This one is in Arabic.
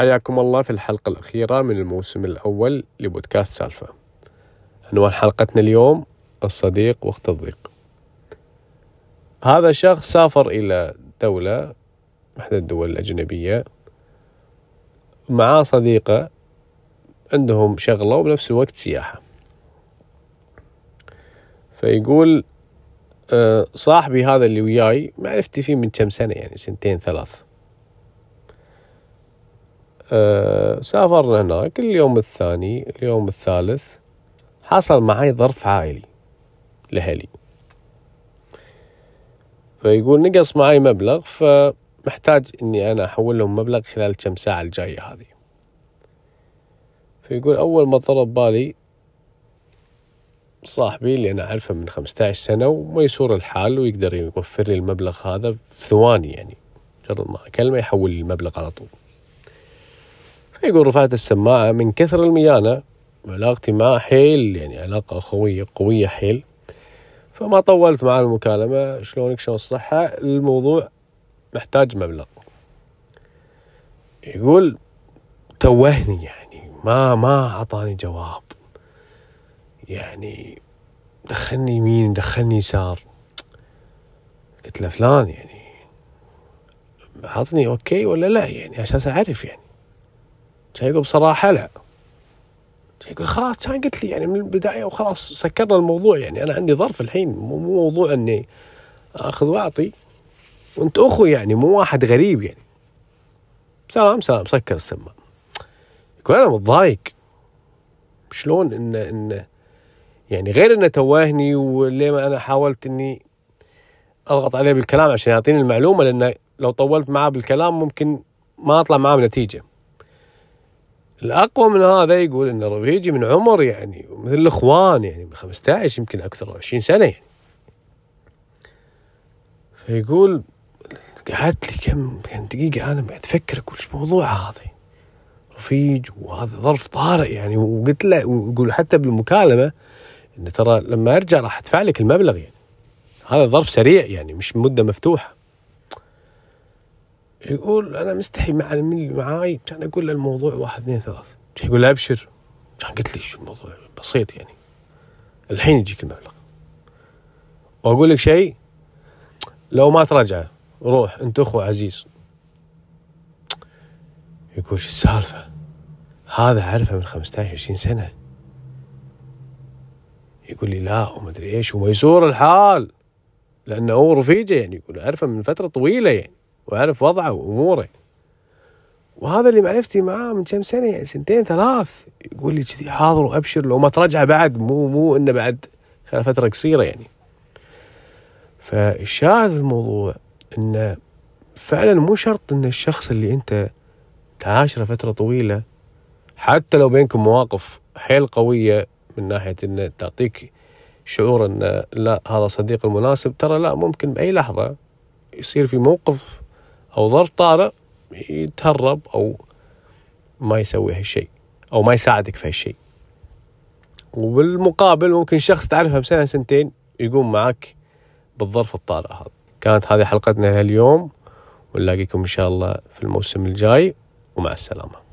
حياكم الله في الحلقة الأخيرة من الموسم الأول لبودكاست سالفة. عنوان حلقتنا اليوم الصديق وقت الضيق. هذا شخص سافر إلى دولة إحدى الدول الأجنبية معاه صديقة عندهم شغلة وبنفس الوقت سياحة. فيقول آه، صاحبي هذا اللي وياي معرفتي فيه من كم سنة يعني سنتين ثلاث. أه سافرنا هناك اليوم الثاني اليوم الثالث حصل معي ظرف عائلي لهلي. فيقول نقص معي مبلغ فمحتاج إني أنا أحول لهم مبلغ خلال كم ساعة الجاية هذه. فيقول أول ما طرب بالي صاحبي اللي أنا أعرفه من 15 سنة وميسور الحال ويقدر يوفر لي المبلغ هذا في ثواني يعني مجرد ما أكلمه يحول لي المبلغ على طول. فيقول رفعت السماعة من كثر الميانة وعلاقتي معه حيل يعني علاقة أخوية قوية حيل. فما طولت معاه المكالمة شلونك؟ شلون الصحة؟ الموضوع محتاج مبلغ. يقول توهني يعني ما ما أعطاني جواب. يعني دخلني يمين دخلني يسار. قلت له فلان يعني عطني أوكي ولا لا؟ يعني أساس أعرف يعني. كان يقول بصراحه لا. كان يقول خلاص كان قلت لي يعني من البداية وخلاص سكرنا الموضوع يعني. أنا عندي ظرف الحين مو موضوع إني آخذ وأعطي. وأنت أخوي يعني مو واحد غريب يعني. سلام سلام سكر السماعه يقول أنا متضايق. شلون إن إن يعني غير إنه توهني وليه ما أنا حاولت إني أضغط عليه بالكلام عشان يعطيني المعلومة لأنه لو طولت معاه بالكلام ممكن ما أطلع معاه بنتيجة. الأقوى من هذا يقول إن رفيجي من عمر يعني مثل الاخوان يعني من 15 يمكن أكثر 20 سنة يعني. فيقول قعدت لي كم كم دقيقة أنا قاعد أفكر أقول إيش موضوع هذا؟ رفيج وهذا ظرف طارئ يعني. وقلت له ويقول حتى بالمكالمة إن ترى لما أرجع راح أدفع لك المبلغ يعني. هذا ظرف سريع يعني مش مدة مفتوحة. يقول أنا مستحي مع اللي معاي. كان أقول له الموضوع واحد اثنين ثلاث. يقول له أبشر. كان قلت لي شو الموضوع؟ بسيط يعني. الحين يجيك المبلغ. وأقول لك شيء لو ما ترجع روح أنت أخو عزيز. يقول شو السالفة؟ هذا اعرفه من 15 20 سنة. يقول لي لا وما أدري إيش وميسور الحال. لأنه هو رفيجة يعني يقول اعرفه من فترة طويلة يعني. وأعرف وضعه وأموره. وهذا اللي معرفتي معاه من كم سنة يعني سنتين ثلاث. يقول لي كذي حاضر وأبشر لو ما ترجع بعد مو مو إنه بعد خلال فترة قصيرة يعني. فالشاهد في الموضوع انه فعلا مو شرط إن الشخص اللي أنت تعاشره فترة طويلة حتى لو بينكم مواقف حيل قوية من ناحية انه تعطيك شعور إن لا هذا صديق المناسب ترى لا ممكن بأي لحظة يصير في موقف أو ظرف طارئ يتهرب أو ما يسوي هالشيء أو ما يساعدك في هالشيء. وبالمقابل ممكن شخص تعرفه بسنة سنتين يقوم معك بالظرف الطارئ هذا. كانت هذه حلقتنا اليوم ونلاقيكم إن شاء الله في الموسم الجاي. ومع السلامة.